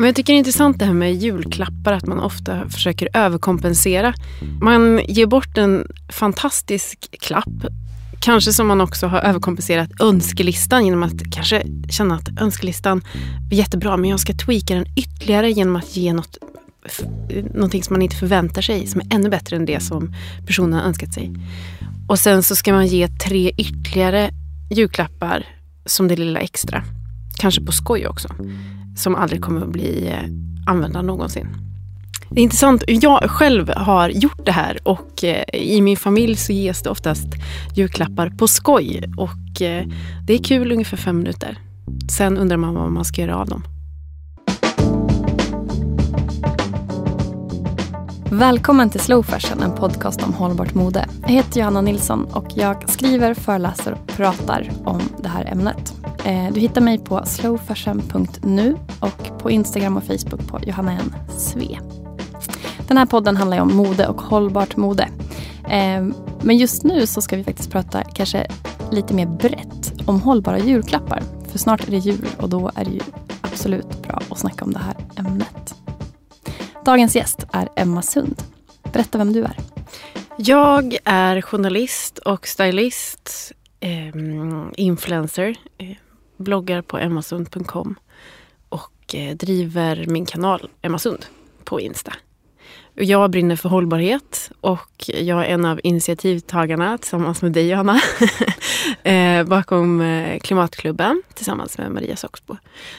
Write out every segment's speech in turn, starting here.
Men jag tycker det är intressant det här med julklappar, att man ofta försöker överkompensera. Man ger bort en fantastisk klapp, kanske som man också har överkompenserat önskelistan genom att kanske känna att önskelistan är jättebra, men jag ska tweaka den ytterligare genom att ge något någonting som man inte förväntar sig, som är ännu bättre än det som personen har önskat sig. Och sen så ska man ge tre ytterligare julklappar som det lilla extra. Kanske på skoj också. Som aldrig kommer att bli eh, använda någonsin. Det är intressant. Jag själv har gjort det här och eh, i min familj så ges det oftast julklappar på skoj. Och eh, det är kul ungefär fem minuter. Sen undrar man vad man ska göra av dem. Välkommen till Slow Fashion, en podcast om hållbart mode. Jag heter Johanna Nilsson och jag skriver, föreläser och pratar om det här ämnet. Eh, du hittar mig på slowfashion.nu och på Instagram och Facebook på Johanna N. Sve. Den här podden handlar ju om mode och hållbart mode. Eh, men just nu så ska vi faktiskt prata kanske lite mer brett om hållbara julklappar. För snart är det jul och då är det ju absolut bra att snacka om det här ämnet. Dagens gäst är Emma Sund. Berätta vem du är. Jag är journalist och stylist, eh, influencer, eh, bloggar på emmasund.com och eh, driver min kanal Emma Sund på Insta. Jag brinner för hållbarhet och jag är en av initiativtagarna tillsammans med dig Johanna eh, bakom eh, Klimatklubben tillsammans med Maria Soxbo.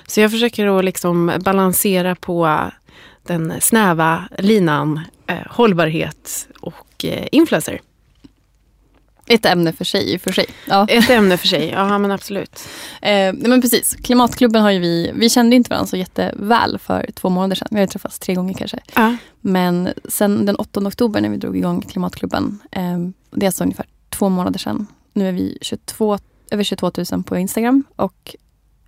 Så jag försöker att liksom balansera på den snäva linan eh, hållbarhet och eh, influencer. Ett ämne för sig för sig. Ja. Ett ämne för sig, ja men absolut. Eh, men precis, Klimatklubben har ju vi, vi kände inte varandra så jätteväl för två månader sedan. Vi har träffats tre gånger kanske. Ja. Men sen den 8 oktober när vi drog igång Klimatklubben, eh, det är alltså ungefär två månader sedan. Nu är vi 22, över 22 000 på Instagram och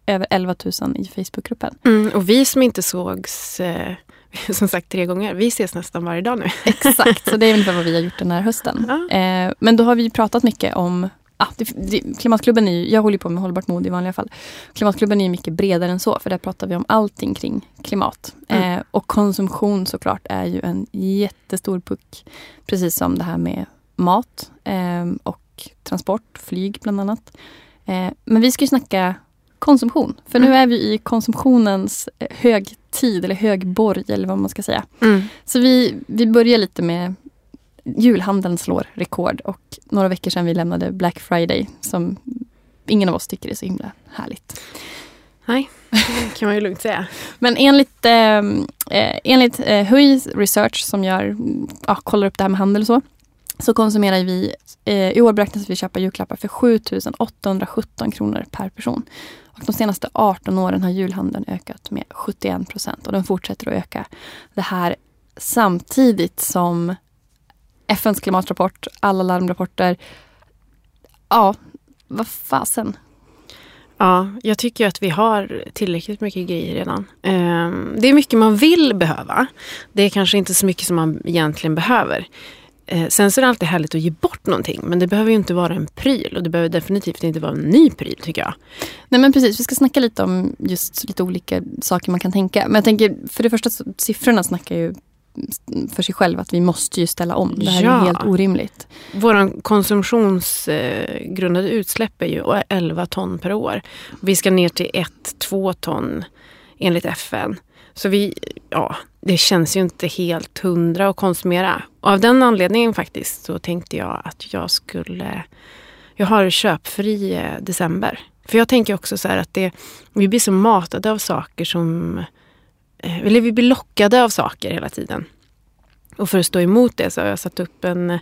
över 11 000 i Facebookgruppen. Mm, och vi som inte sågs eh, som sagt tre gånger. Vi ses nästan varje dag nu. Exakt, så det är ungefär vad vi har gjort den här hösten. Ja. Eh, men då har vi pratat mycket om Ah, det, det, klimatklubben är ju, jag håller på med hållbart mode i vanliga fall. Klimatklubben är mycket bredare än så för där pratar vi om allting kring klimat. Mm. Eh, och konsumtion såklart är ju en jättestor puck. Precis som det här med mat eh, och transport, flyg bland annat. Eh, men vi ska ju snacka konsumtion. För nu mm. är vi i konsumtionens eh, högtid eller högborg eller vad man ska säga. Mm. Så vi, vi börjar lite med julhandeln slår rekord och några veckor sedan vi lämnade Black Friday som ingen av oss tycker är så himla härligt. Nej, det kan man ju lugnt säga. Men enligt, eh, eh enligt eh, Hui Research som gör, ja, kollar upp det här med handel och så så konsumerar vi, eh, i år beräknas vi köpa julklappar för 7 817 kronor per person. Och de senaste 18 åren har julhandeln ökat med 71 procent och den fortsätter att öka. Det här samtidigt som FNs klimatrapport, alla larmrapporter. Ja, vad fasen. Ja, jag tycker att vi har tillräckligt mycket grejer redan. Ehm, det är mycket man vill behöva. Det är kanske inte så mycket som man egentligen behöver. Eh, sen så är det alltid härligt att ge bort någonting. Men det behöver ju inte vara en pryl. Och det behöver definitivt inte vara en ny pryl tycker jag. Nej men precis, vi ska snacka lite om just lite olika saker man kan tänka. Men jag tänker, för det första, siffrorna snackar ju för sig själv att vi måste ju ställa om. Det här ja. är helt orimligt. Vår konsumtionsgrundade utsläpp är ju 11 ton per år. Vi ska ner till 1-2 ton enligt FN. Så vi, ja, det känns ju inte helt hundra att konsumera. Och av den anledningen faktiskt så tänkte jag att jag skulle... Jag har köpfri eh, december. För jag tänker också så här att det, vi blir så matade av saker som... Eh, eller vi blir lockade av saker hela tiden. Och för att stå emot det så har jag satt upp en,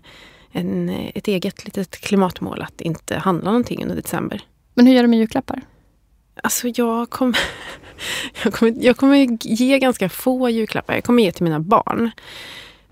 en, ett eget litet klimatmål att inte handla någonting under december. Men hur gör du med julklappar? Alltså jag kommer, jag, kommer, jag kommer ge ganska få julklappar. Jag kommer ge till mina barn.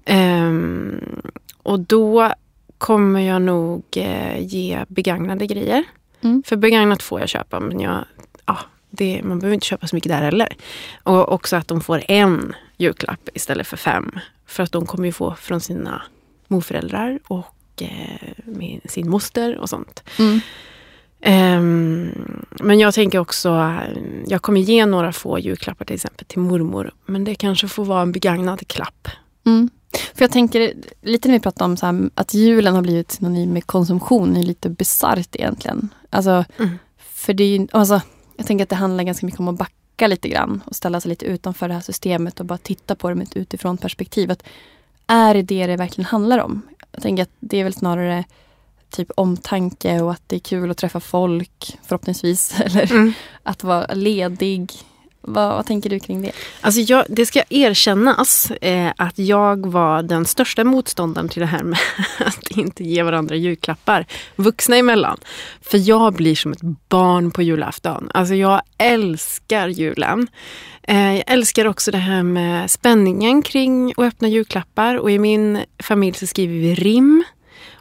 Um, och då kommer jag nog eh, ge begagnade grejer. Mm. För begagnat får jag köpa men jag, ja, det, man behöver inte köpa så mycket där heller. Och också att de får en julklapp istället för fem. För att de kommer ju få från sina morföräldrar och eh, sin moster och sånt. Mm. Ehm, men jag tänker också, jag kommer ge några få julklappar till exempel till mormor. Men det kanske får vara en begagnad klapp. Mm. För jag tänker, lite när vi pratar om så här, att julen har blivit synonym med konsumtion, är lite bisarrt egentligen. Alltså, Mm. för det är alltså, jag tänker att det handlar ganska mycket om att backa lite grann och ställa sig lite utanför det här systemet och bara titta på det med ett utifrån perspektiv. Att är det det det verkligen handlar om? Jag tänker att det är väl snarare typ omtanke och att det är kul att träffa folk förhoppningsvis. Eller Mm. att vara ledig. Vad, vad tänker du kring det? Alltså jag, det ska erkännas eh, att jag var den största motståndaren till det här med att inte ge varandra julklappar vuxna emellan. För jag blir som ett barn på julafton. Alltså jag älskar julen. Eh, jag älskar också det här med spänningen kring att öppna julklappar och i min familj så skriver vi rim.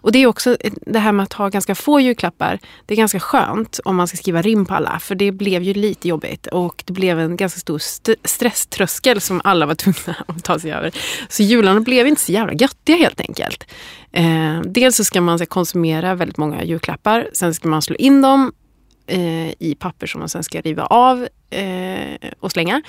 Och det är också eh, det här med att ha ganska få julklappar. Det är ganska skönt om man ska skriva rim på alla. För det blev ju lite jobbigt och det blev en ganska stor st- stresströskel som alla var tvungna att ta sig över. Så jularna blev inte så jävla göttiga helt enkelt. Eh, dels så ska man så, konsumera väldigt många julklappar. Sen ska man slå in dem eh, i papper som man sen ska riva av eh, och slänga.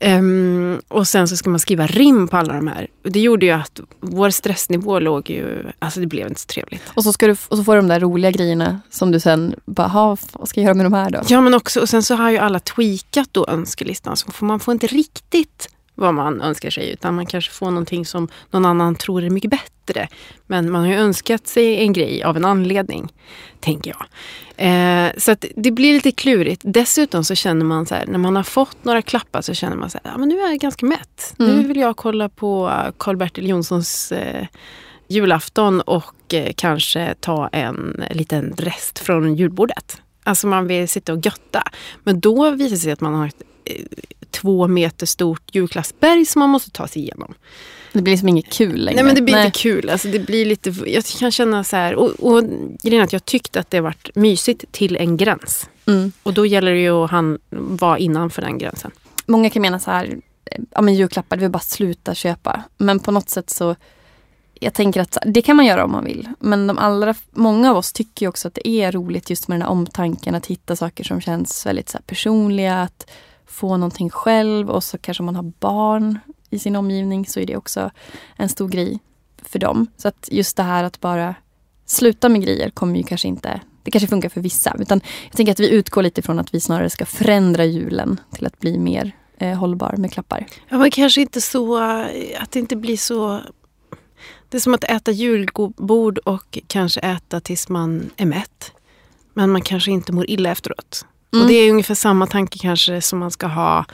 Ehm, och sen så ska man skriva rim på alla de här. Det gjorde ju att vår stressnivå låg ju... Alltså det blev inte så trevligt. Och så, ska du, och så får du de där roliga grejerna som du sen bara, "Ha, vad ska jag göra med de här då? Ja men också, och sen så har ju alla tweakat då önskelistan. Så får man får inte riktigt vad man önskar sig. Utan man kanske får någonting som någon annan tror är mycket bättre. Men man har ju önskat sig en grej av en anledning. Tänker jag. Eh, så det blir lite klurigt. Dessutom så känner man så här, när man har fått några klappar så känner man så här, ja men nu är jag ganska mätt. Nu Mm. vill jag kolla på Karl-Bertil Jonssons eh, julafton och eh, kanske ta en liten rest från julbordet. Alltså man vill sitta och götta. Men då visar det sig att man har eh, två meter stort julklappsberg som man måste ta sig igenom. Det blir liksom inget kul längre. Nej men det blir inte kul. Alltså, det blir lite, jag kan känna så här, och, och grejen är att jag tyckte att det varit mysigt till en gräns. Mm. Och då gäller det ju att han vara innanför den gränsen. Många kan mena så här, ja men julklappar, det vill bara sluta köpa. Men på något sätt så, jag tänker att det kan man göra om man vill. Men de allra, många av oss tycker också att det är roligt just med den här omtanken, att hitta saker som känns väldigt så personliga, att få någonting själv och så kanske man har barn i sin omgivning så är det också en stor grej för dem. Så att just det här att bara sluta med grejer kommer ju kanske inte, det kanske funkar för vissa. Utan jag tänker att vi utgår lite från att vi snarare ska förändra julen till att bli mer eh, hållbar med klappar. Ja, men kanske inte så, att det inte blir så... Det är som att äta julbord och kanske äta tills man är mätt. Men man kanske inte mår illa efteråt. Mm. Och det är ungefär samma tanke kanske som man ska ha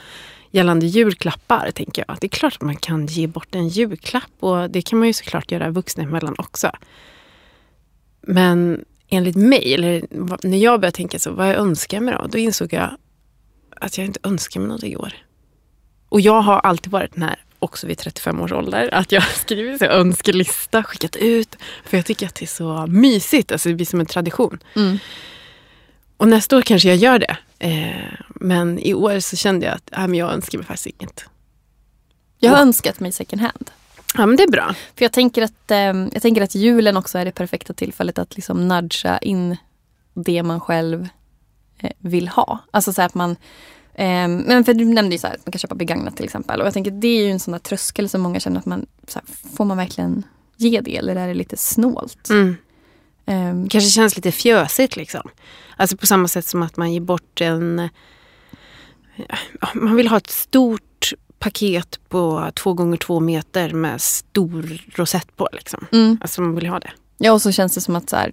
gällande julklappar. tänker jag. Det är klart att man kan ge bort en julklapp och det kan man ju såklart göra vuxna emellan också. Men enligt mig, eller när jag började tänka så, vad jag önskar mig då? Då insåg jag att jag inte önskar mig något i år. Och jag har alltid varit den här, också vid 35 års ålder, att jag skriver här önskelista, skickat ut. För jag tycker att det är så mysigt, alltså det blir som en tradition. Mm. Och nästa år kanske jag gör det. Eh, men i år så kände jag att äh, men jag önskar mig faktiskt inget. Jag har önskat mig second hand. Ja men det är bra. För jag tänker, att, eh, jag tänker att julen också är det perfekta tillfället att liksom nudga in det man själv eh, vill ha. Alltså så att man eh, men för du nämnde ju så här att man kan köpa begagnat till exempel. Och jag tänker det är ju en sån där tröskel som många känner att man, så här, får man verkligen ge det eller är det lite snålt? Mm. Eh, Kanske känns lite fjösigt liksom. Alltså på samma sätt som att man ger bort en... ja, Man vill ha ett stort paket på två gånger två meter med stor rosett på. Liksom. mm. Alltså man vill ha det. Ja och så känns det som att så här,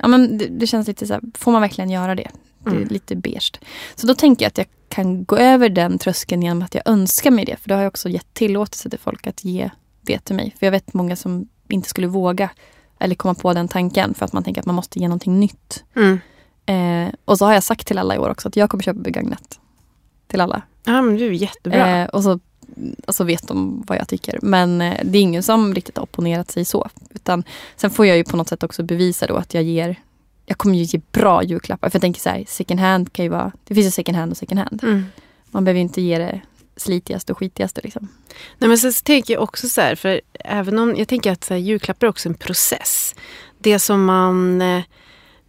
ja, men det, det känns lite så här, får man verkligen göra det? Det är Mm. lite beige. Så då tänker jag att jag kan gå över den tröskeln genom att jag önskar mig det. För då har jag också gett tillåtelse till folk att ge det till mig. För jag vet många som inte skulle våga eller komma på den tanken för att man tänker att man måste ge någonting nytt. Mm. Eh, och så har jag sagt till alla i år också att jag kommer köpa begagnat. Till alla. Ja men du är jättebra. Eh, och, så, och så vet de vad jag tycker. Men eh, det är ingen som riktigt har opponerat sig så. Utan, sen får jag ju på något sätt också bevisa då att jag ger jag kommer ju ge bra julklappar. För jag tänker så här, second hand kan ju vara, det finns ju second hand och second hand. Mm. Man behöver ju inte ge det slitigaste och skitigaste liksom. Nej, men så tänker jag också så här, för även om jag tänker att så här, julklappar är också en process. Det som man eh,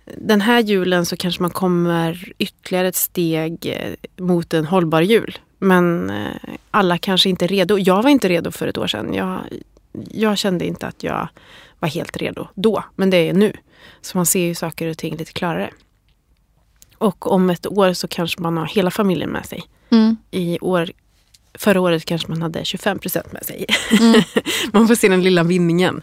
den här julen så kanske man kommer ytterligare ett steg eh, mot en hållbar jul. Men eh, alla kanske inte är redo. Jag var inte redo för ett år sedan. Jag, jag kände inte att jag var helt redo då, men det är nu. Så man ser ju saker och ting lite klarare. Och om ett år så kanske man har hela familjen med sig. Mm. I år, förra året kanske man hade 25 procent med sig. Mm. man får se den lilla vinningen.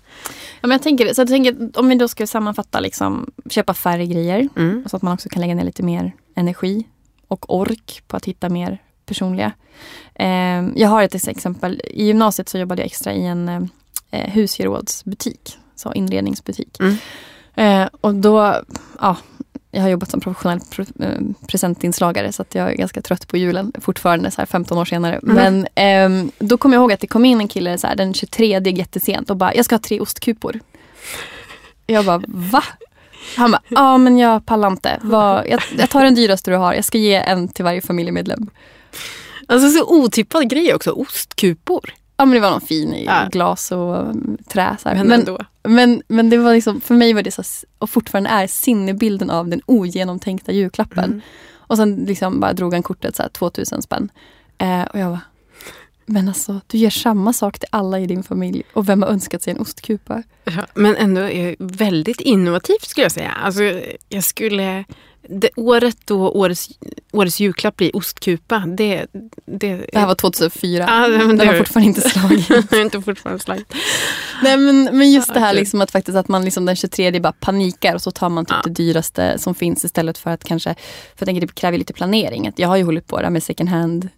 Ja, men jag tänker, så jag tänker, om vi då ska sammanfatta, liksom, köpa färre grejer. Mm. Så att man också kan lägga ner lite mer energi och ork på att hitta mer personliga. Eh, jag har ett exempel. I gymnasiet så jobbade jag extra i en eh, husgerådsbutik. Så inredningsbutik. Mm. Eh, och då, ja, jag har jobbat som professionell eh, presentinslagare så att jag är ganska trött på julen fortfarande så här 15 år senare. Mm. Men ehm, då kommer jag ihåg att det kom in en kille så här, den 23 jättesent och bara, jag ska ha tre ostkupor. Jag bara, va? Han bara, ja men jag pallar inte. Vad- Jag, jag tar den dyraste du har, jag ska ge en till varje familjemedlem. Alltså så otippad grej också, ostkupor. Ja men det var någon fin i Ja. glas och mm, trä. Så. Men, Men, men, men det var liksom, för mig var det så, och fortfarande är sinnebilden av den ogenomtänkta julklappen. Mm. Och sen liksom bara drog han kortet så här 2000 spänn. Eh, och jag bara, men alltså du gör samma sak till alla i din familj och vem har önskat sig en ostkupa? Ja, men ändå är väldigt innovativt skulle jag säga. Alltså, jag skulle... Det året då årets, årets julklapp blir ostkupa, det... Det, Det här var 2004. Ja, men Den det har fortfarande inte slagit. Inte fortfarande slagit. Nej men, men just det här liksom att faktiskt att man liksom den 23 bara panikar och så tar man typ Ja. det dyraste som finns istället för att kanske, för jag tänker det kräver lite planering. Att jag har ju hållit på det med second hand.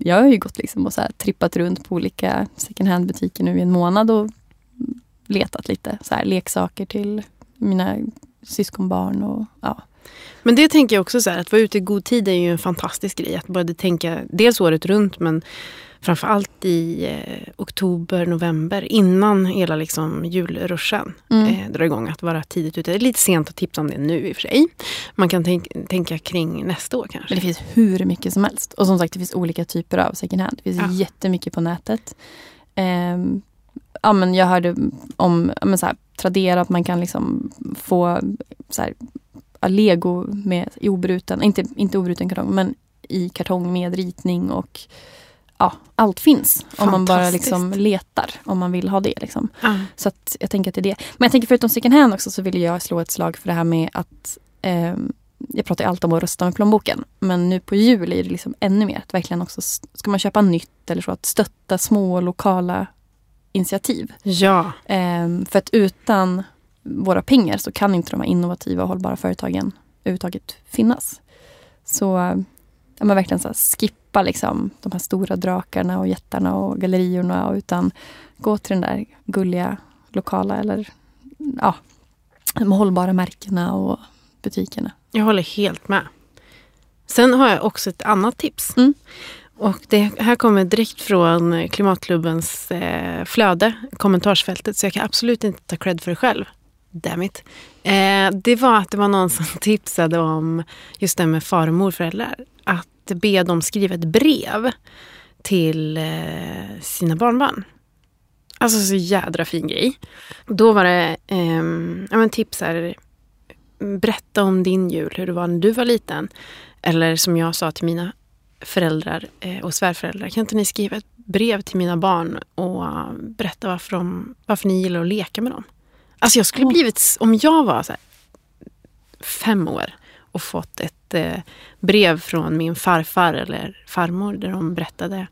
Jag har ju gått liksom och så här trippat runt på olika second hand butiker nu i en månad och letat lite så här leksaker till mina syskonbarn och ja. Men det tänker jag också så här, att vara ute i god tid är ju en fantastisk grej. Att börja tänka dels året runt men framförallt i eh, oktober, november innan hela liksom julruschen Mm. eh, drar igång. Att vara tidigt ute. Det är lite sent att tipsa om det nu i och för sig. Man kan tänk, tänka kring nästa år kanske. Men det finns hur mycket som helst. Och som sagt det finns olika typer av second hand. Det finns Ja. jättemycket på nätet. Ehm, ja, men jag hörde om ja, men så här, Tradera att man kan liksom få så här, lego med i obruten, inte, inte obruten kartong men i kartong med ritning och ja, allt finns. Om man bara liksom letar om man vill ha det. Liksom. Ja. Så att jag tänker att det är det. Men jag tänker förutom second hand också så vill jag slå ett slag för det här med att ehm, jag pratar ju alltid om att rösta med plånboken. Men nu på jul är det liksom ännu mer. Att verkligen också, ska man köpa nytt eller så, att stötta små lokala initiativ. ja. Ehm, för att utan våra pengar så kan inte de här innovativa och hållbara företagen överhuvudtaget finnas. Så ja, men verkligen så här, skippa liksom de här stora drakarna och jättarna och galleriorna och utan gå till den där gulliga lokala eller ja, de hållbara märkena och butikerna. Jag håller helt med. Sen har jag också ett annat tips. Mm. Och det här kommer direkt från Klimatklubbens eh, flöde, kommentarsfältet. Så jag kan absolut inte ta cred för det själv. Damn it. Eh, det var att det var någon som tipsade om just det med far och morföräldrar. Att be dem skriva ett brev till eh, sina barnbarn. Alltså så jädra fin grej. Då var det eh, ja, men tips här, berätta om din jul, hur det var när du var liten. Eller som jag sa till mina föräldrar eh, och svärföräldrar, kan inte ni skriva ett brev till mina barn och berätta varför, de, varför ni gillar att leka med dem? Alltså jag skulle Åh. blivit, om jag var här, fem år och fått ett eh, brev från min farfar eller farmor där de berättade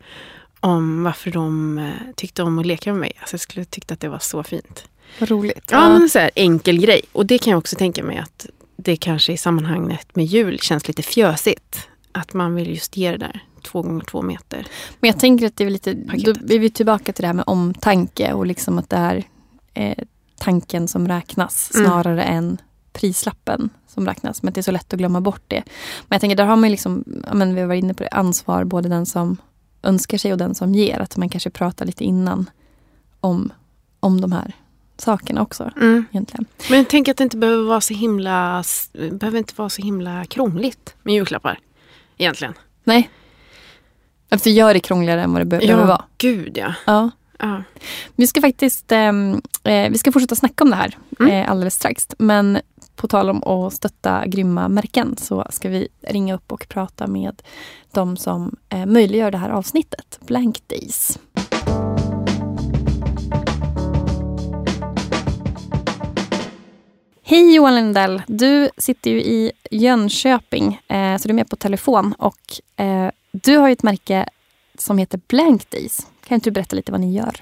om varför de eh, tyckte om att leka med mig. Alltså jag skulle tyckt att det var så fint. Vad roligt. Ja, men så här, enkel grej. Och det kan jag också tänka mig att det kanske i sammanhanget med jul känns lite fjösigt. Att man vill just ge det där två gånger två meter. Men jag tänker att det är lite, då Paketet. är vi tillbaka till det här med omtanke och liksom att det är eh, tanken som räknas Mm. snarare än prislappen som räknas. Men det är så lätt att glömma bort det. Men jag tänker där har man ju liksom, ja, men vi har varit inne på det, ansvar både den som önskar sig och den som ger. Att man kanske pratar lite innan om, om de här sakerna också egentligen. Men jag tänker att det inte behöver vara så himla, behöver inte vara så himla krångligt med julklappar. Egentligen. Nej. För gör det krångligare än vad det be- behöver vara. gud ja. Ja. Ja. Vi ska faktiskt ehm, eh, vi ska fortsätta snacka om det här Mm. eh, alldeles strax. Men på tal om att stötta grymma märken så ska vi ringa upp och prata med de som eh, möjliggör det här avsnittet, Blank Days. Hej Johan Lindell! Du sitter ju i Jönköping, eh, så du är med på telefon. Och eh, Du har ett märke som heter Blank Days. Kan inte du berätta lite vad ni gör?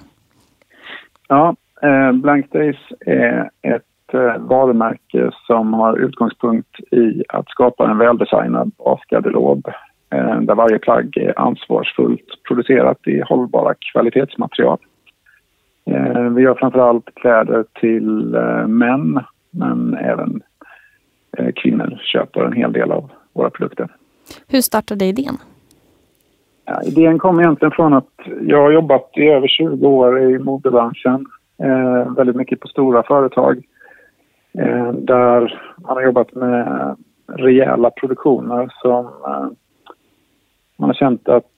Ja, eh, Blank Days är ett eh, varumärke som har utgångspunkt i att skapa en väldesignad basgarderob eh, där varje plagg är ansvarsfullt producerat i hållbara kvalitetsmaterial. Eh, vi gör framförallt kläder till män men även kvinnor köper en hel del av våra produkter. Hur startade idén? Ja, idén kom egentligen från att jag har jobbat i över 20 år i modebranschen. Eh, väldigt mycket på stora företag. Eh, där man har jobbat med rejäla produktioner som eh, man har känt att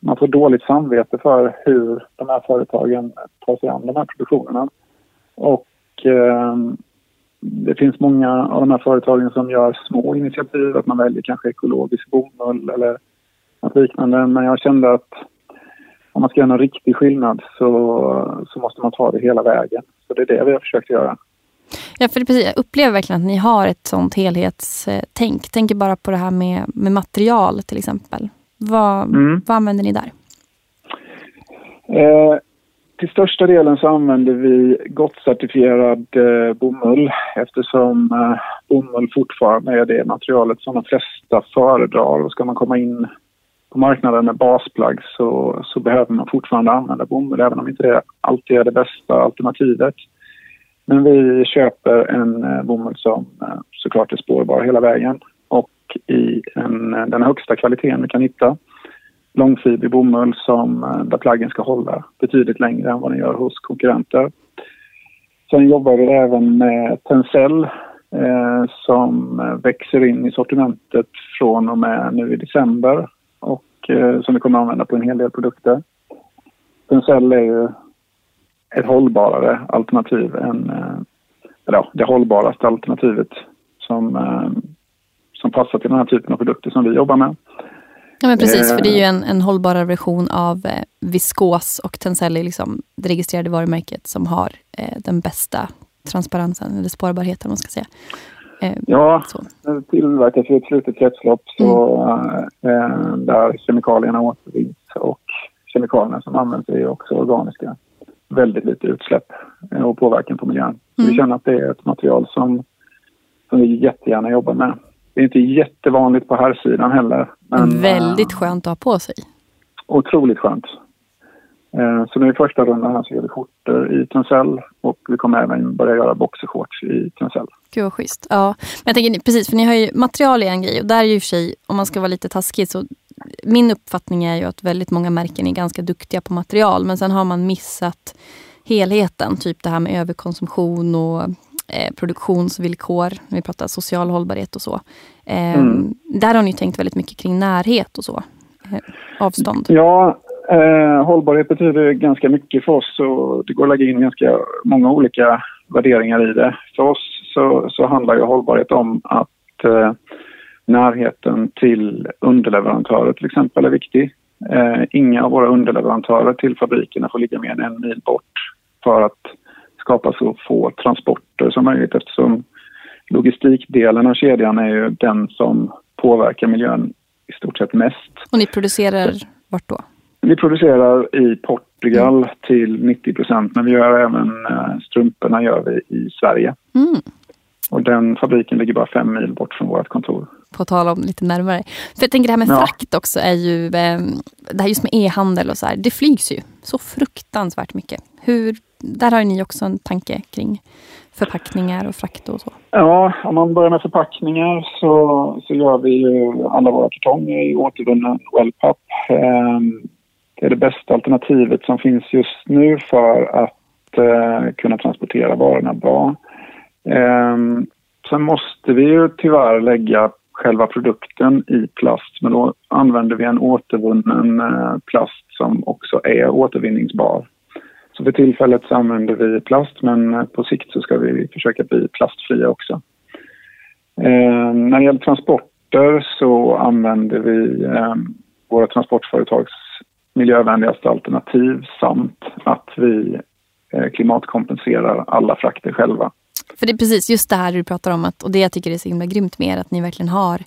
man får dåligt samvete för hur de här företagen tar sig an de här produktionerna. Och eh, det finns många av de här företagen som gör små initiativ, att man väljer kanske ekologisk bomull eller något liknande. Men jag kände att om man ska göra en riktig skillnad så, så måste man ta det hela vägen. Så det är det vi har försökt göra. Ja, för precis, jag upplever verkligen att ni har ett sånt helhetstänk. Tänker bara på det här med, med material till exempel. Vad, mm. vad använder ni där? Eh, till största delen så använder vi GOTT-certifierad eh, bomull eftersom eh, bomull fortfarande är det materialet som de flesta föredrar. Och ska man komma in på marknaden med basplagg så, så behöver man fortfarande använda bomull även om inte det alltid är det bästa alternativet. Men vi köper en eh, bomull som eh, såklart är spårbar hela vägen och i en, eh, den högsta kvaliteten vi kan hitta långfibrig bomull som, där plaggen ska hålla betydligt längre än vad den gör hos konkurrenter. Sen jobbar vi även med Tencel eh, som växer in i sortimentet från och med nu i december och eh, som vi kommer att använda på en hel del produkter. Tencel är ju ett hållbarare alternativ än, eh, eller ja, det hållbaraste alternativet som, eh, som passar till den här typen av produkter som vi jobbar med. Ja men precis, för det är ju en, en hållbarare version av eh, viskos och Tencel är liksom det registrerade varumärket som har eh, den bästa transparensen eller spårbarheten man ska säga. Eh, ja, så. tillverkas i ett slutet kretslopp så, mm. eh, där kemikalierna återvinns och kemikalierna som används är också organiska. Väldigt lite utsläpp eh, och påverkan på miljön. Mm. Vi känner att det är ett material som, som vi jättegärna jobbar med. Det är inte jättevanligt på här sidan heller. Men, Väldigt eh, skönt att ha på sig. Otroligt skönt. Eh, så nu i första rundan så gör vi skjortor i Tencel och vi kommer även börja göra boxershorts i Tencel. Gud vad schysst. Ja. Men jag tänker, precis, för ni har ju material i en grej och där är ju för sig, om man ska vara lite taskig, så min uppfattning är ju att väldigt många märken är ganska duktiga på material men sen har man missat helheten. Typ det här med överkonsumtion och eh, produktionsvillkor, när vi pratar social hållbarhet och så. Eh, mm. Där har ni tänkt väldigt mycket kring närhet och så, eh, avstånd. Ja, eh, hållbarhet betyder ganska mycket för oss och det går att lägga in ganska många olika värderingar i det. För oss så, så handlar ju hållbarhet om att eh, närheten till underleverantörer till exempel är viktig. Eh, inga av våra underleverantörer till fabrikerna får ligga mer än en mil bort för att skapa så få transporter som möjligt eftersom logistikdelen av kedjan är ju den som påverkar miljön i stort sett mest. Och ni producerar vart då? Vi producerar i Portugal mm. till 90 procent men vi gör även eh, strumporna gör vi i Sverige. Mm. Och den fabriken ligger bara fem mil bort från vårt kontor. På tal om lite närmare. För jag tänker det här med ja. frakt också är ju, eh, det här just med e-handel och så här, det flygs ju så fruktansvärt mycket. Hur, där har ni också en tanke kring förpackningar och frakt och så? Ja, om man börjar med förpackningar så, så gör vi ju alla våra kartonger i återvunnen wellpapp. Det är det bästa alternativet som finns just nu för att eh, kunna transportera varorna bra. Eh, sen måste vi ju tyvärr lägga själva produkten i plast men då använder vi en återvunnen eh, plast som också är återvinningsbar. Så för tillfället så använder vi plast men eh, på sikt så ska vi försöka bli plastfria också. Eh, när det gäller transporter så använder vi eh, våra transportföretags miljövänligaste alternativ samt att vi eh, klimatkompenserar alla frakter själva. För det är precis just det här du pratar om att, och det jag tycker är så himla grymt med er, att ni verkligen har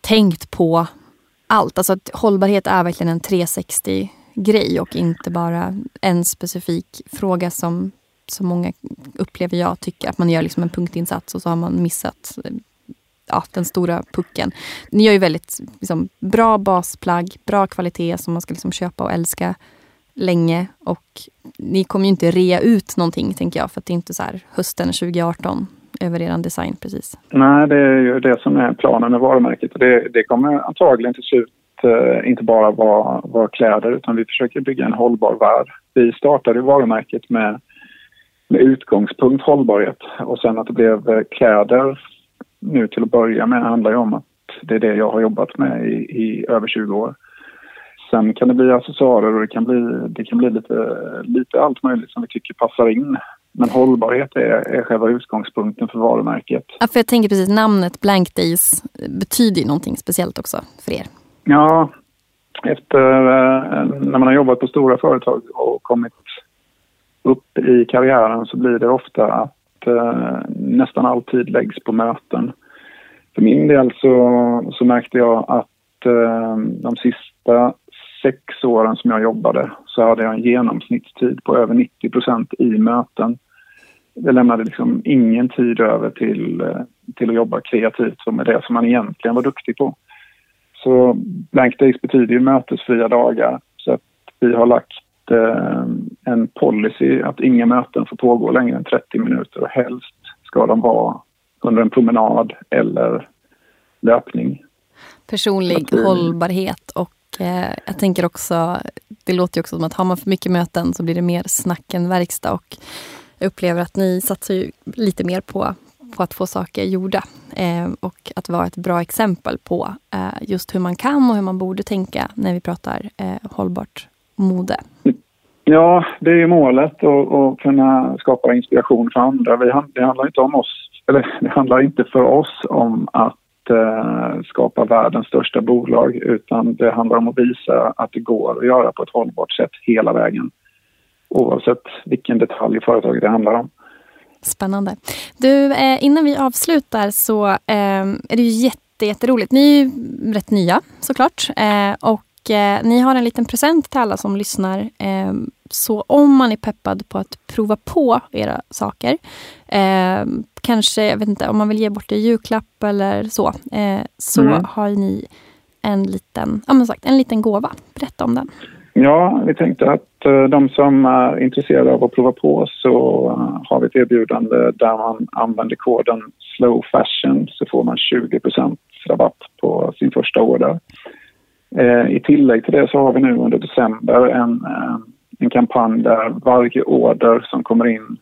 tänkt på allt. Alltså att hållbarhet är verkligen en 360 grej och inte bara en specifik fråga som, som många upplever jag tycker att man gör liksom en punktinsats och så har man missat ja, den stora pucken. Ni gör ju väldigt liksom, bra basplagg, bra kvalitet som man ska liksom köpa och älska länge. Och ni kommer ju inte rea ut någonting tänker jag för att det är inte så här hösten 2018 över er design precis. Nej, det är ju det som är planen med varumärket det, det kommer antagligen till slut eh, inte bara vara, vara kläder utan vi försöker bygga en hållbar värld. Vi startade varumärket med, med utgångspunkt hållbarhet och sen att det blev eh, kläder nu till att börja med handlar ju om att det är det jag har jobbat med i, i över 20 år. Sen kan det bli accessoarer och det kan bli, det kan bli lite, lite allt möjligt som vi tycker passar in. Men hållbarhet är, är själva utgångspunkten för varumärket. Ja, för jag tänker precis namnet Blank Days betyder ju någonting speciellt också för er. Ja, efter eh, när man har jobbat på stora företag och kommit upp i karriären så blir det ofta att eh, nästan alltid läggs på möten. För min del så, så märkte jag att eh, de sista sex åren som jag jobbade så hade jag en genomsnittstid på över 90 procent i möten. Det lämnade liksom ingen tid över till, eh, till att jobba kreativt som är det som man egentligen var duktig på. Så blank days betyder ju mötesfria dagar. Så att vi har lagt eh, en policy att inga möten får pågå längre än 30 minuter och helst ska de vara under en promenad eller löpning. Personlig vi... hållbarhet och eh, jag tänker också, det låter ju också som att har man för mycket möten så blir det mer snack än verkstad och jag upplever att ni satsar ju lite mer på på att få saker gjorda. Eh, och att vara ett bra exempel på eh, just hur man kan och hur man borde tänka när vi pratar eh, hållbart mode. Ja, det är målet att kunna skapa inspiration för andra. Vi, det handlar inte om oss, eller det handlar inte för oss om att eh, skapa världens största bolag utan det handlar om att visa att det går att göra på ett hållbart sätt hela vägen. Oavsett vilken detalj i företaget det handlar om. Spännande. Du, eh, innan vi avslutar så eh, är det ju jätte, jätteroligt. Ni är ju rätt nya såklart. Eh, och eh, ni har en liten present till alla som lyssnar. Eh, så om man är peppad på att prova på era saker. Eh, kanske, jag vet inte, om man vill ge bort en julklapp eller så. så mm. har ni en liten, ja, sagt, en liten gåva. Berätta om den. Ja, vi tänkte att eh, de som är intresserade av att prova på så eh, har vi ett erbjudande där man använder koden slow fashion så får man 20% rabatt på sin första order. Eh, I tillägg till det så har vi nu under december en, eh, en kampanj där varje order som kommer in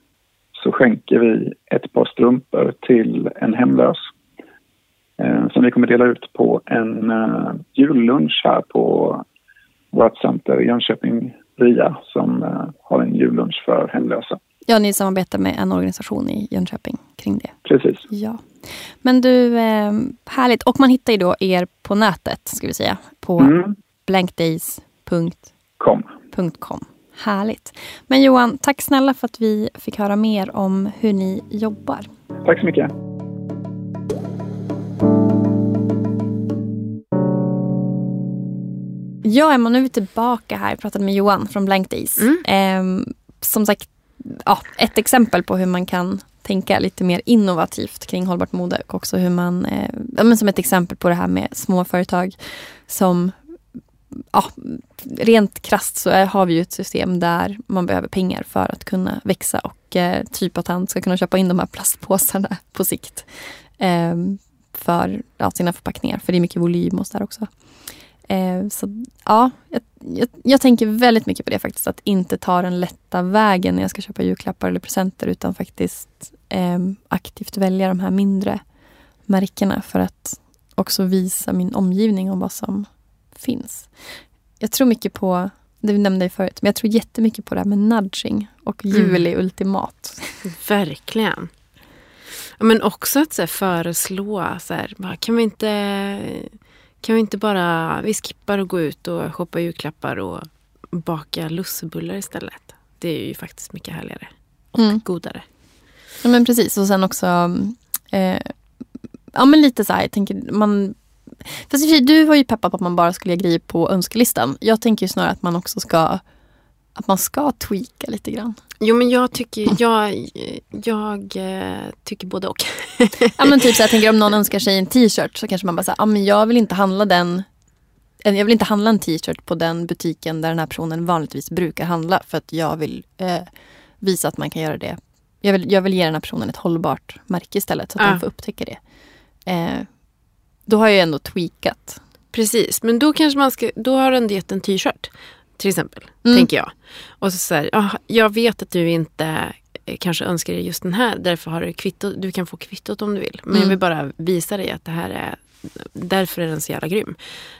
så skänker vi ett par strumpor till en hemlös eh, som vi kommer dela ut på en eh, jullunch här på vårt center i Jönköping, RIA, som eh, har en jullunch för hemlösa. Ja, ni samarbetar med en organisation i Jönköping kring det. Precis. Ja. Men du, eh, härligt. Och man hittar ju då er på nätet, ska vi säga, på mm. blankdays.com. Härligt. Men Johan, tack snälla för att vi fick höra mer om hur ni jobbar. Tack så mycket. Ja, Emma, nu är vi tillbaka här. Jag pratade med Johan från Blank Days. Mm. Eh, som sagt, ja, ett exempel på hur man kan tänka lite mer innovativt kring hållbart mode och också hur man, eh, ja, men som ett exempel på det här med småföretag som ja, rent krast så är, har vi ju ett system där man behöver pengar för att kunna växa och eh, typ att han ska kunna köpa in de här plastpåsarna på sikt. Eh, för ja, sina förpackningar, för det är mycket volym och sådär också. Eh, så ja, jag, jag, jag, tänker väldigt mycket på det faktiskt. Att inte ta den lätta vägen när jag ska köpa julklappar eller presenter utan faktiskt eh, aktivt välja de här mindre märkena för att också visa min omgivning om vad som finns. Jag tror mycket på, det vi nämnde förut, men jag tror jättemycket på det här med nudging och jul är mm. ultimat. Verkligen. Men också att så här, föreslå, så här, bara, kan, vi inte, kan vi inte bara, vi skippar och gå ut och shoppa julklappar och baka lussebullar istället. Det är ju faktiskt mycket härligare och Mm. godare. Ja, men precis. Och sen också... Eh, ja, men lite så här. Jag tänker, man, fast du var ju peppad på att man bara skulle göra grejer på önskelistan. Jag tänker ju snarare att man också ska att man ska tweaka lite grann. Jo men jag tycker, jag, jag eh, tycker både och. Ja, men typ så jag tänker om någon önskar sig en t-shirt så kanske man bara säger, ja men jag vill inte handla den jag vill inte handla en t-shirt på den butiken där den här personen vanligtvis brukar handla för att jag vill eh, visa att man kan göra det. Jag vill, jag vill ge den här personen ett hållbart märke istället så att Ja. de får upptäcka det. Eh, då har jag ju ändå tweakat. Precis, men då kanske man ska, då har du ändå gett en t-shirt. Till exempel, Mm. tänker jag. Och så säger ah, jag vet att du inte eh, kanske önskar dig just den här, därför har du kvitto, du kan få kvittot om du vill. Men jag Mm. vill bara visa dig att det här är, därför är den så jävla grym.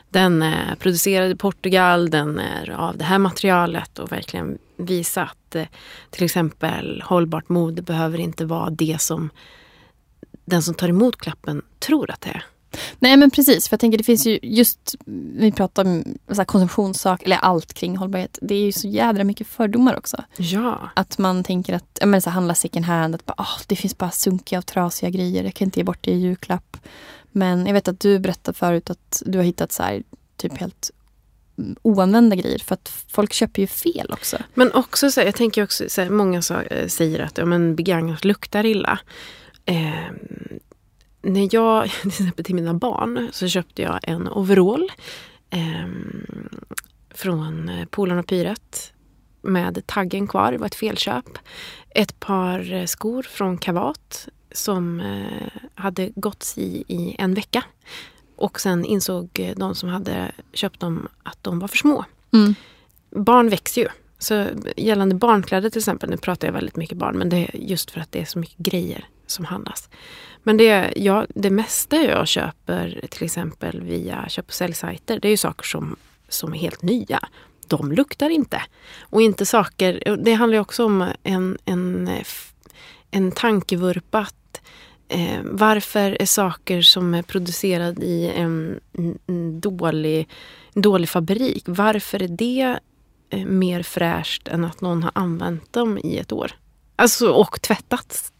Den är producerad i Portugal, den är av det här materialet och verkligen visa att eh, till exempel hållbart mode behöver inte vara det som den som tar emot klappen tror att det är. Nej men precis, för jag tänker det finns ju just, vi pratar om så här, konsumtionssak, eller allt kring hållbarhet. Det är ju så jädra mycket fördomar också. Ja. Att man tänker att, ja, men så här, handla second hand, att bara, "Åh, det finns bara sunkiga och trasiga grejer, jag kan inte ge bort det i julklapp. Men jag vet att du berättade förut att du har hittat så här, typ helt mm, oanvända grejer för att folk köper ju fel också. Men också så här, jag tänker också, så här, många sa, eh, säger att ja, men begagnat luktar illa. Eh, när jag, till exempel till mina barn, så köpte jag en overall eh, från Polarn och Pyret med taggen kvar, det var ett felköp. Ett par eh, skor från Kavat som eh, hade gått i i en vecka. Och sen insåg eh, de som hade köpt dem att de var för små Mm. barn växer ju. Så gällande barnkläder till exempel, nu pratar jag väldigt mycket barn, men det är just för att det är så mycket grejer som handlas. Men det, ja, det mesta jag köper till exempel via köp och säljsajter, det är ju saker som, som är helt nya. De luktar inte. Och inte saker, det handlar ju också om en, en, en tankevurpa att eh, varför är saker som är producerade i en, en, dålig, dålig fabrik, varför är det eh, mer fräscht än att någon har använt dem i ett år? Alltså och tvättats.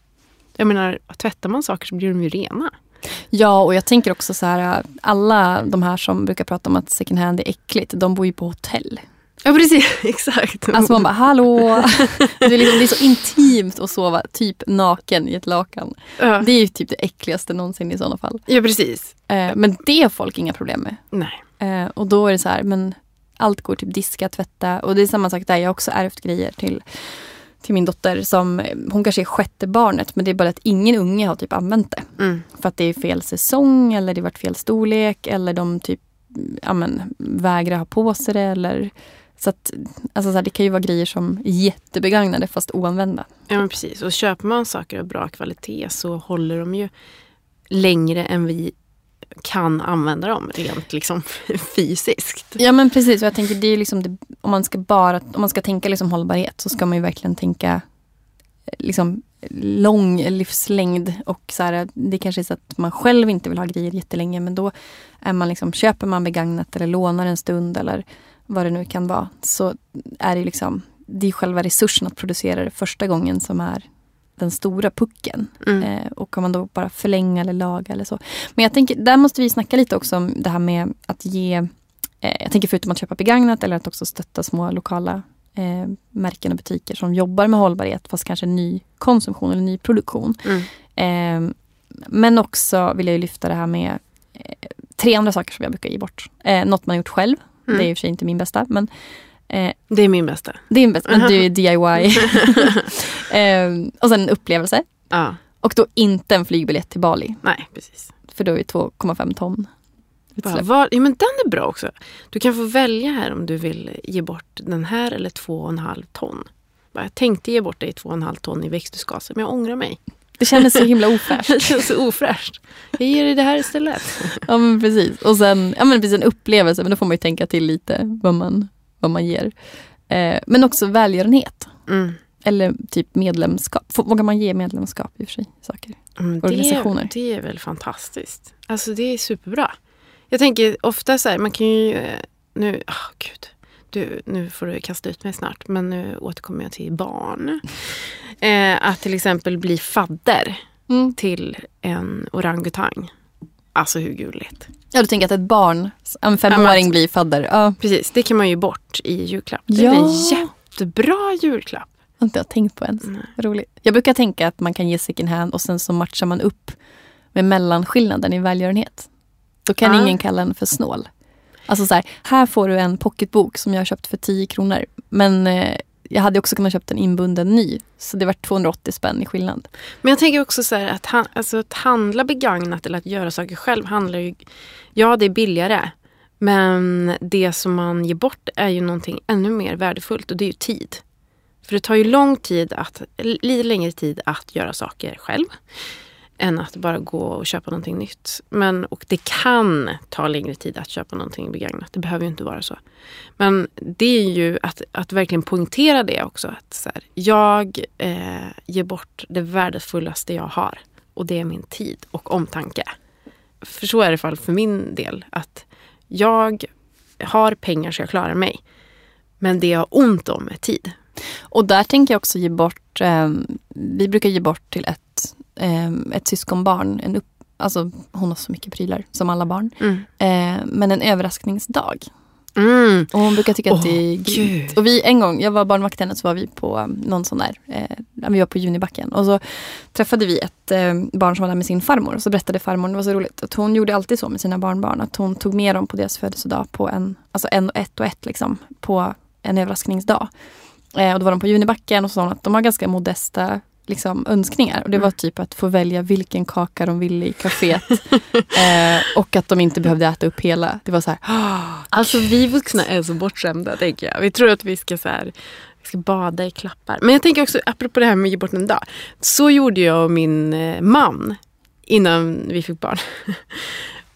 Jag menar, tvättar man saker så blir de ju rena. Ja, och jag tänker också så här, alla de här som brukar prata om att second hand är äckligt, de bor ju på hotell. Ja precis, exakt. Alltså man bara, hallå! Det är, liksom, det är så intimt att sova typ naken i ett lakan. ja. Det är ju typ det äckligaste någonsin i sådana fall. ja, precis. Eh, men det har folk inga problem med. Nej. Eh, och då är det så här, men allt går typ diska, tvätta. Och det är samma sak där, jag har också ärvt grejer till, till min dotter som, hon kanske är sjätte barnet men det är bara att ingen unge har typ använt det. Mm. För att det är fel säsong eller det varit fel storlek eller de typ ja, men, vägrar ha på sig det. Eller, så att, alltså så här, det kan ju vara grejer som är jättebegagnade fast oanvända. Ja men precis. Och köper man saker av bra kvalitet så håller de ju längre än vi kan använda dem rent liksom fysiskt. Ja men precis, och jag tänker det är liksom det, om man ska bara, om man ska tänka liksom hållbarhet så ska man ju verkligen tänka eh, liksom lång livslängd och så här, det kanske är så att man själv inte vill ha grejer jättelänge men då är man liksom, köper man begagnat eller lånar en stund eller vad det nu kan vara så är det liksom, det är själva resursen att producera det första gången som är den stora pucken. Mm. Eh, och kan man då bara förlänga eller laga eller så. Men jag tänker, där måste vi snacka lite också om det här med att ge eh, jag tänker förutom att köpa begagnat eller att också stötta små lokala eh, märken och butiker som jobbar med hållbarhet fast kanske ny konsumtion eller ny produktion. Mm. Eh, men också vill jag ju lyfta det här med eh, tre andra saker som jag brukar ge bort. Eh, något man gjort själv. Mm. Det är i och för sig inte min bästa men eh, Det är min bästa. en bästa, men det är DIY. eh, och sen en upplevelse. Ja, Och då inte en flygbiljett till Bali. nej precis. För då är det 2,5 ton utsläpp. vad, ja, men den är bra också. Du kan få välja här om du vill ge bort den här eller två och en halv ton. Bara, Jag tänkte ge bort dig två och en halv ton i växthusgaser men jag ångrar mig. Det kändes så himla ofräscht. Det känns så ofräscht. Jag ger dig det här istället. ja men precis. Och sen ja, men precis en upplevelse, men då får man ju tänka till lite vad man, vad man ger. Eh, men också välgörenhet. Mm. Eller typ medlemskap. Vågar man ge medlemskap i och för sig? Saker? Mm, organisationer. Det, det är väl fantastiskt. Alltså det är superbra. Jag tänker ofta så här, man kan ju... eh, Nu, oh, gud. Du, nu får du kasta ut mig snart, men nu återkommer jag till barn. Eh, att till exempel bli fadder Mm. till en orangutang. Alltså hur gulligt. Ja, du tänker att ett barn, en femåring att- blir fadder. Ja, Precis, det kan man ju bort i julklapp. Det Ja. är en jättebra julklapp. har inte jag tänkt på ens. Nej. Roligt. Jag brukar tänka att man kan ge second hand och sen så matchar man upp med mellanskillnaden i välgörenhet. Då kan Ja. ingen kalla den för snål. Alltså så här, här får du en pocketbok som jag har köpt för 10 kronor. Men eh, jag hade också kunnat köpt en inbunden ny. Så det var 280 spänn i skillnad. Men jag tänker också så här att, han, alltså att handla begagnat eller att göra saker själv handlar ju... Ja, det är billigare. Men det som man ger bort är ju någonting ännu mer värdefullt och det är ju tid. För det tar ju lång tid att, lite längre tid att göra saker själv. Än att bara gå och köpa någonting nytt. Men, och det kan ta längre tid att köpa någonting begagnat. Det behöver ju inte vara så. Men det är ju att, att verkligen poängtera det också. Att så här, jag eh, ger bort det värdefullaste jag har. Och det är min tid och omtanke. För så är det i alla fall för min del. Att jag har pengar så jag klarar mig. Men det jag har ont om är tid. Och där tänker jag också ge bort, eh, vi brukar ge bort till ett, ett syskonbarn, en upp, alltså hon har så mycket prylar som alla barn. Mm. Eh, men en överraskningsdag. Mm. Och hon brukar tycka att det är grymt. Och vi, en gång, jag var barnvakt henne så var vi på um, någon sån där, eh, vi var på Junibacken. Och så träffade vi ett eh, barn som var där med sin farmor. Och så berättade farmor, det var så roligt, att hon gjorde alltid så med sina barnbarn. Att hon tog med dem på deras födelsedag på en, alltså en och ett och ett liksom, på en överraskningsdag. Eh, och då var de på Junibacken och så sa hon att de har ganska modesta liksom, önskningar. Och det var Mm. typ att få välja vilken kaka de ville i kaféet. eh, och att de inte behövde äta upp hela. Det var så här, Alltså vi vuxna är så bortskämda tänker jag. Vi tror att vi ska så här, vi ska bada i klappar. Men jag tänker också, apropå det här med att ge bort en dag. Så gjorde jag och min eh, man innan vi fick barn.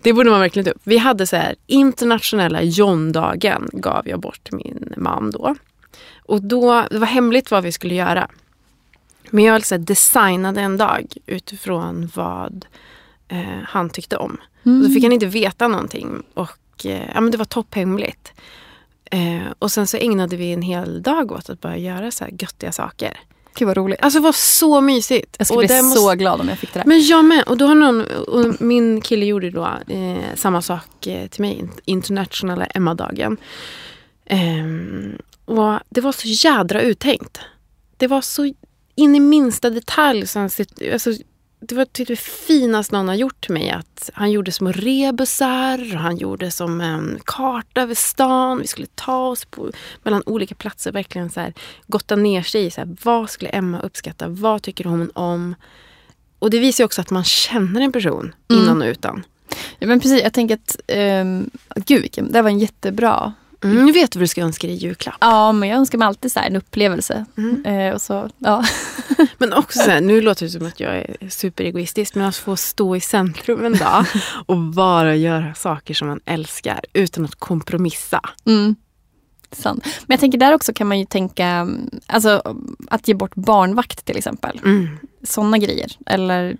Det borde man verkligen ta upp. Vi hade så här internationella John-dagen gav jag bort min man då. Och då, det var hemligt vad vi skulle göra. Men jag här, designade en dag utifrån vad eh, han tyckte om. mm. Och så fick han inte veta någonting. Och eh, ja, men det var topphemligt. Eh, och sen så ägnade vi en hel dag åt att bara göra så här göttiga saker. Gud vad roligt. Alltså det var så mysigt. Jag skulle Och bli det så glad om jag fick det där. Men jag med. Och då har någon, och min kille gjorde då eh, samma sak eh, till mig. Internationella Emma-dagen. Ehm, och det var så jädra uttänkt. Det var så in i minsta detalj. Så han, alltså, det var typ det finaste någon har gjort till mig. Att han gjorde små rebusar. och Han gjorde som en karta över stan. Vi skulle ta oss på, mellan olika platser. Verkligen så här, gotta ner sig i så här, vad skulle Emma uppskatta. Vad tycker hon om? Och det visar ju också att man känner en person Mm. innan och utan. Ja, men precis, jag tänker att, um, gud vilken, det var en jättebra. Mm, nu vet du vad du ska önska dig i julklapp. Ja, men jag önskar mig alltid så här en upplevelse. Mm. Eh, och så, ja. Men också så här, nu låter det som att jag är superegoistisk, men att få stå i centrum en dag och bara göra saker som man älskar utan att kompromissa. Mm. Sant. Men jag tänker där också kan man ju tänka, mm, alltså att ge bort barnvakt till exempel. Mm. Sådana grejer. Eller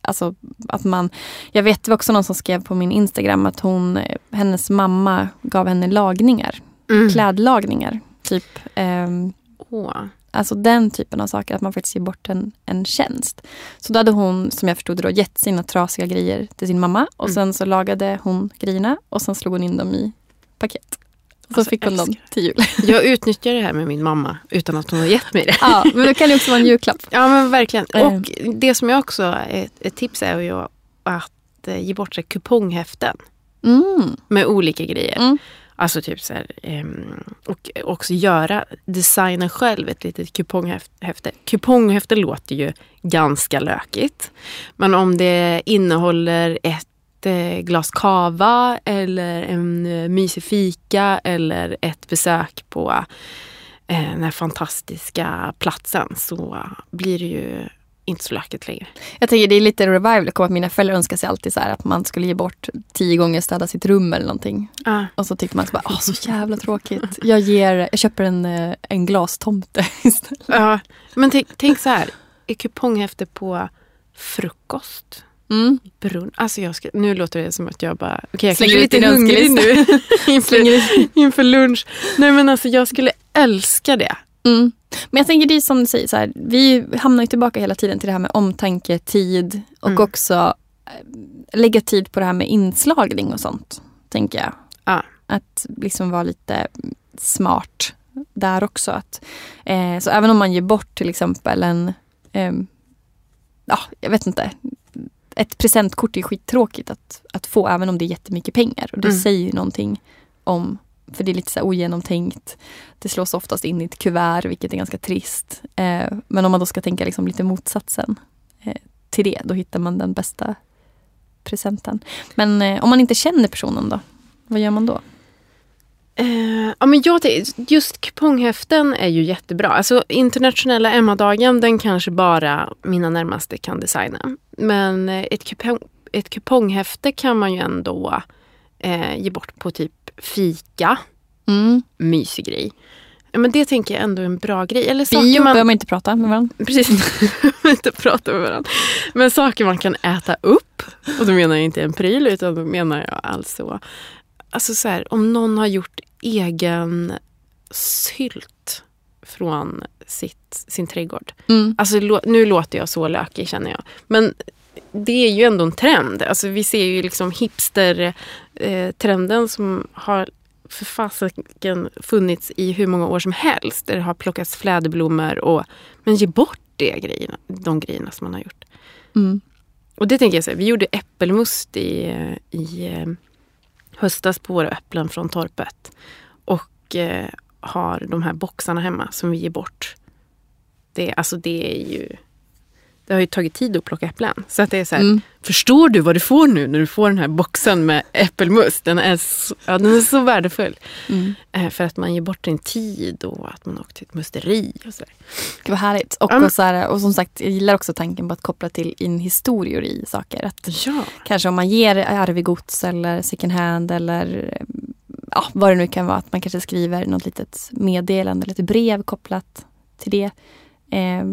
alltså att man, jag vet det var också någon som skrev på min Instagram att hon, eh, hennes mamma gav henne lagningar. Mm. Klädlagningar. Typ, ehm, Åh. Alltså den typen av saker, att man faktiskt ger bort en, en tjänst. Så då hade hon, som jag förstod det, då, gett sina trasiga grejer till sin mamma. Och Mm. sen så lagade hon grejerna och sen slog hon in dem i paket. Så Alltså, fick hon dem till jul. Jag utnyttjar det här med min mamma utan att hon har gett mig det. ja, men det kan ju också vara en julklapp. Ja men verkligen. Eh. Och det som jag också, ett, ett tips är ju att eh, ge bort sig kuponghäften Mm. med olika grejer. Mm. Alltså typ så här, ehm, och också göra, designa själv ett litet kuponghäfte. Kuponghäfte låter ju ganska lökigt. Men om det innehåller ett eh, glas kava eller en eh, mysig fika eller ett besök på eh, den här fantastiska platsen så blir det ju inte så lökigt längre. Jag tänker det är lite revival, att mina föräldrar önskar sig alltid så här att man skulle ge bort tio gånger städa sitt rum eller någonting. Ah. Och så tyckte man så bara, åh så jävla tråkigt. Jag, ger, jag köper en, en glastomte istället. Ja, men tänk, tänk så här. Ett kuponghäfte på frukost. Mm. Brunn. Alltså jag ska, nu låter det som att jag bara, okej jag Slänger lite hungrig nu inför, inför lunch. Nej men alltså jag skulle älska det. Mm. Men jag tänker det är som du säger, så här, vi hamnar ju tillbaka hela tiden till det här med omtanke, tid och Mm. också eh, lägga tid på det här med inslagning och sånt. Tänker jag. Ja. Att liksom vara lite smart där också. Att, eh, så även om man ger bort till exempel en, ehm, ja jag vet inte, ett presentkort är skittråkigt att, att få även om det är jättemycket pengar. Och det Mm. säger ju någonting om, för det är lite så ogenomtänkt. Det slås oftast in i ett kuvert vilket är ganska trist. Eh, men om man då ska tänka liksom lite motsatsen eh, till det, då hittar man den bästa presenten. Men eh, om man inte känner personen då? Vad gör man då? Eh, ja, men jag, just kuponghäften är ju jättebra. Alltså internationella Emma-dagen, den kanske bara mina närmaste kan designa. Men eh, ett, kupong, ett kuponghäfte kan man ju ändå eh, ge bort på typ fika. Mm. Mysig grej. Ja, men det tänker jag ändå är en bra grej. Eller Bio saker man... behöver man inte prata med varandra. Precis, inte prata med varandra. Men saker man kan äta upp. Och då menar jag inte en pryl utan då menar jag alltså, alltså så här, om någon har gjort egen sylt från sitt, sin trädgård. Mm. Alltså nu låter jag så lökig känner jag. Men det är ju ändå en trend. Alltså vi ser ju liksom hipster-trenden som har för fasiken funnits i hur många år som helst. Där det har plockats fläderblommor och men ge bort det grejerna, de grejerna som man har gjort. Mm. Och det tänker jag så här, vi gjorde äppelmust i, i eh, höstas på våra äpplen från torpet. Och eh, har de här boxarna hemma som vi ger bort. Det, alltså det är ju... Det har ju tagit tid att plocka äpplen. Så att det är så här, Mm. förstår du vad du får nu när du får den här boxen med äppelmust? Den är så, ja, den är så värdefull. Mm. Eh, för att man ger bort din tid och att man åker till ett musteri. Och så. Gud vad härligt. Och, men- och, så här, och som sagt, jag gillar också tanken på att koppla till in historier i saker. Att Ja. kanske om man ger arv i gods eller second hand eller ja, vad det nu kan vara. Att man kanske skriver något litet meddelande eller ett brev kopplat till det. Eh,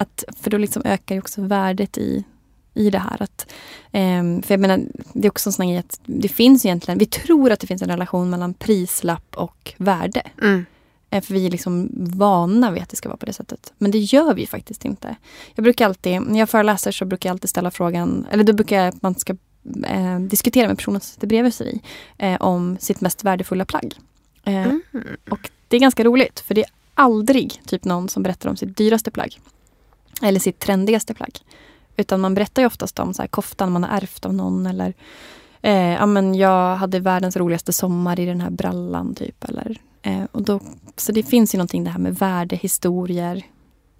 att, för då liksom ökar ju också värdet i, i det här. Att, eh, för jag menar, det är också en sån här grej att det finns egentligen, vi tror att det finns en relation mellan prislapp och värde. Mm. Eh, För vi är liksom vana vid att det ska vara på det sättet. Men det gör vi faktiskt inte. Jag brukar alltid, när jag föreläser så brukar jag alltid ställa frågan, eller då brukar jag att man ska eh, diskutera med personen som sitter bredvid sig eh, om sitt mest värdefulla plagg. Eh, Mm. Och det är ganska roligt för det är aldrig typ någon som berättar om sitt dyraste plagg. Eller sitt trendigaste plagg. Utan man berättar ju oftast om så här, koftan man har ärvt av någon eller eh, ja, men jag hade världens roligaste sommar i den här brallan typ. Eller, eh, och då, så det finns ju någonting det här med värde, historier,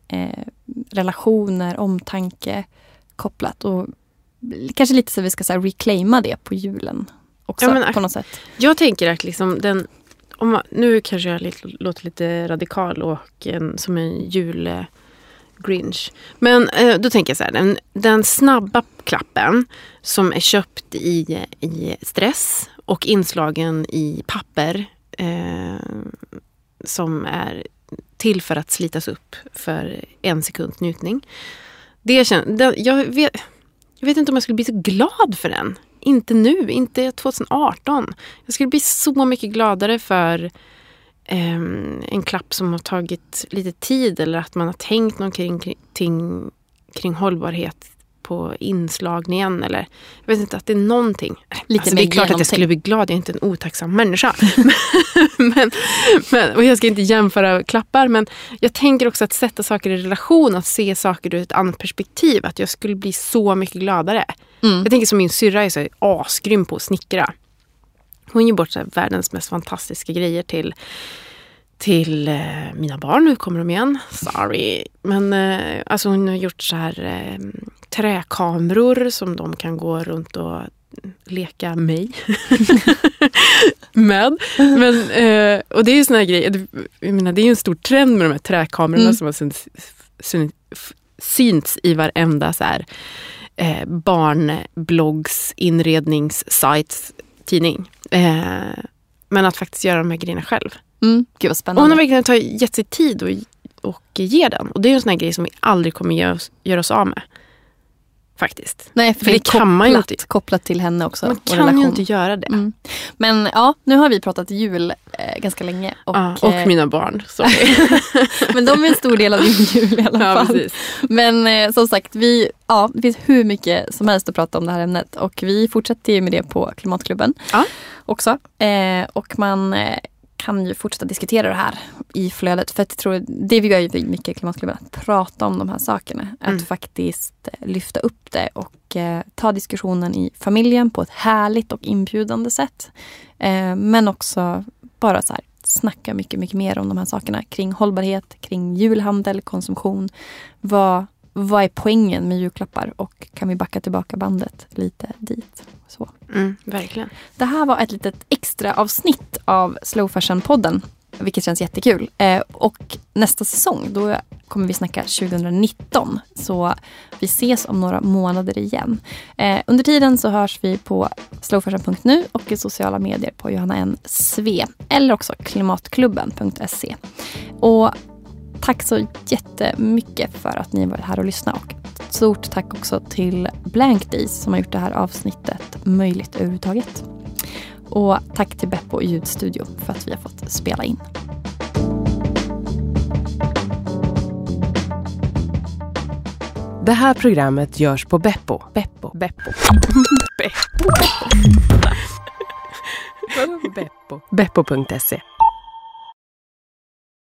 eh, relationer, omtanke kopplat. Och kanske lite så att vi ska så här, reclaima det på julen också Ja, men- på något sätt. Jag tänker att liksom den... Om man, nu kanske jag låter lite radikal och en, som en jul... Grinch. Men eh, då tänker jag så här, den, den snabba klappen som är köpt i, i stress och inslagen i papper eh, som är till för att slitas upp för en sekunds njutning. Det kän, den, jag, vet, jag vet inte om jag skulle bli så glad för den. Inte nu, inte 2018. Jag skulle bli så mycket gladare för en klapp som har tagit lite tid eller att man har tänkt någonting kring, kring, hållbarhet på inslagningen. Eller, jag vet inte, att det är någonting. Lite alltså, det är klart att jag genomtänkt. skulle bli glad, jag är inte en otacksam människa. men, men, och jag ska inte jämföra klappar, men jag tänker också att sätta saker i relation, att se saker ur ett annat perspektiv. Att jag skulle bli så mycket gladare. Mm. Jag tänker som min syrra är så asgrym på att snickra. Hon ger bort så världens mest fantastiska grejer till, till eh, mina barn. Nu kommer de igen. Sorry. Men eh, alltså hon har gjort så här eh, träkameror som de kan gå runt och leka mig med. Men, eh, och det är ju såna här grejer. Jag menar, det är ju en stor trend med de här träkamerorna Mm. som har synts, synts i varenda så här, eh, barnbloggs inredningssites tidning. Eh, men att faktiskt göra de här grejerna själv. Mm. Gud vad Och spännande. hon har verkligen tagit, gett sig tid och, och ge den. Och det är en sån här grej som vi aldrig kommer göra oss, göra oss av med. Faktiskt. Nej, för, För det, det kan man ju inte. kopplat till henne också. Man kan relation. ju inte göra det. Mm. Men ja, nu har vi pratat jul eh, ganska länge. Och, Ja, och eh, mina barn. Men de är en stor del av din jul i alla ja, fall. precis. Men eh, som sagt, vi, ja, det finns hur mycket som helst att prata om det här ämnet. Och vi fortsätter ju med det på Klimatklubben Ja. också. Eh, och man eh, kan ju fortsätta diskutera det här i flödet. För att jag tror, det vi gör ju mycket i Klimatklubben, att prata om de här sakerna. Mm. Att faktiskt eh, lyfta upp det och eh, ta diskussionen i familjen på ett härligt och inbjudande sätt. Eh, men också bara så här, snacka mycket, mycket mer om de här sakerna kring hållbarhet, kring julhandel, konsumtion. Vad, vad är poängen med julklappar och kan vi backa tillbaka bandet lite dit? Så. Mm, verkligen. Det här var ett litet extra avsnitt av Slow Fashion-podden. Vilket känns jättekul. Eh, och nästa säsong då kommer vi snacka 2019. Så vi ses om några månader igen. Eh, under tiden så hörs vi på slowfashion.nu och i sociala medier på Johanna N. Sve. Eller också klimatklubben.se. Och tack så jättemycket för att ni varit här och lyssnat. Och ett stort tack också till Blank Days som har gjort det här avsnittet möjligt överhuvudtaget. Och tack till Beppo ljudstudio för att vi har fått spela in. Det här programmet görs på Beppo. Beppo. Beppo. Beppo. Beppo. Beppo.se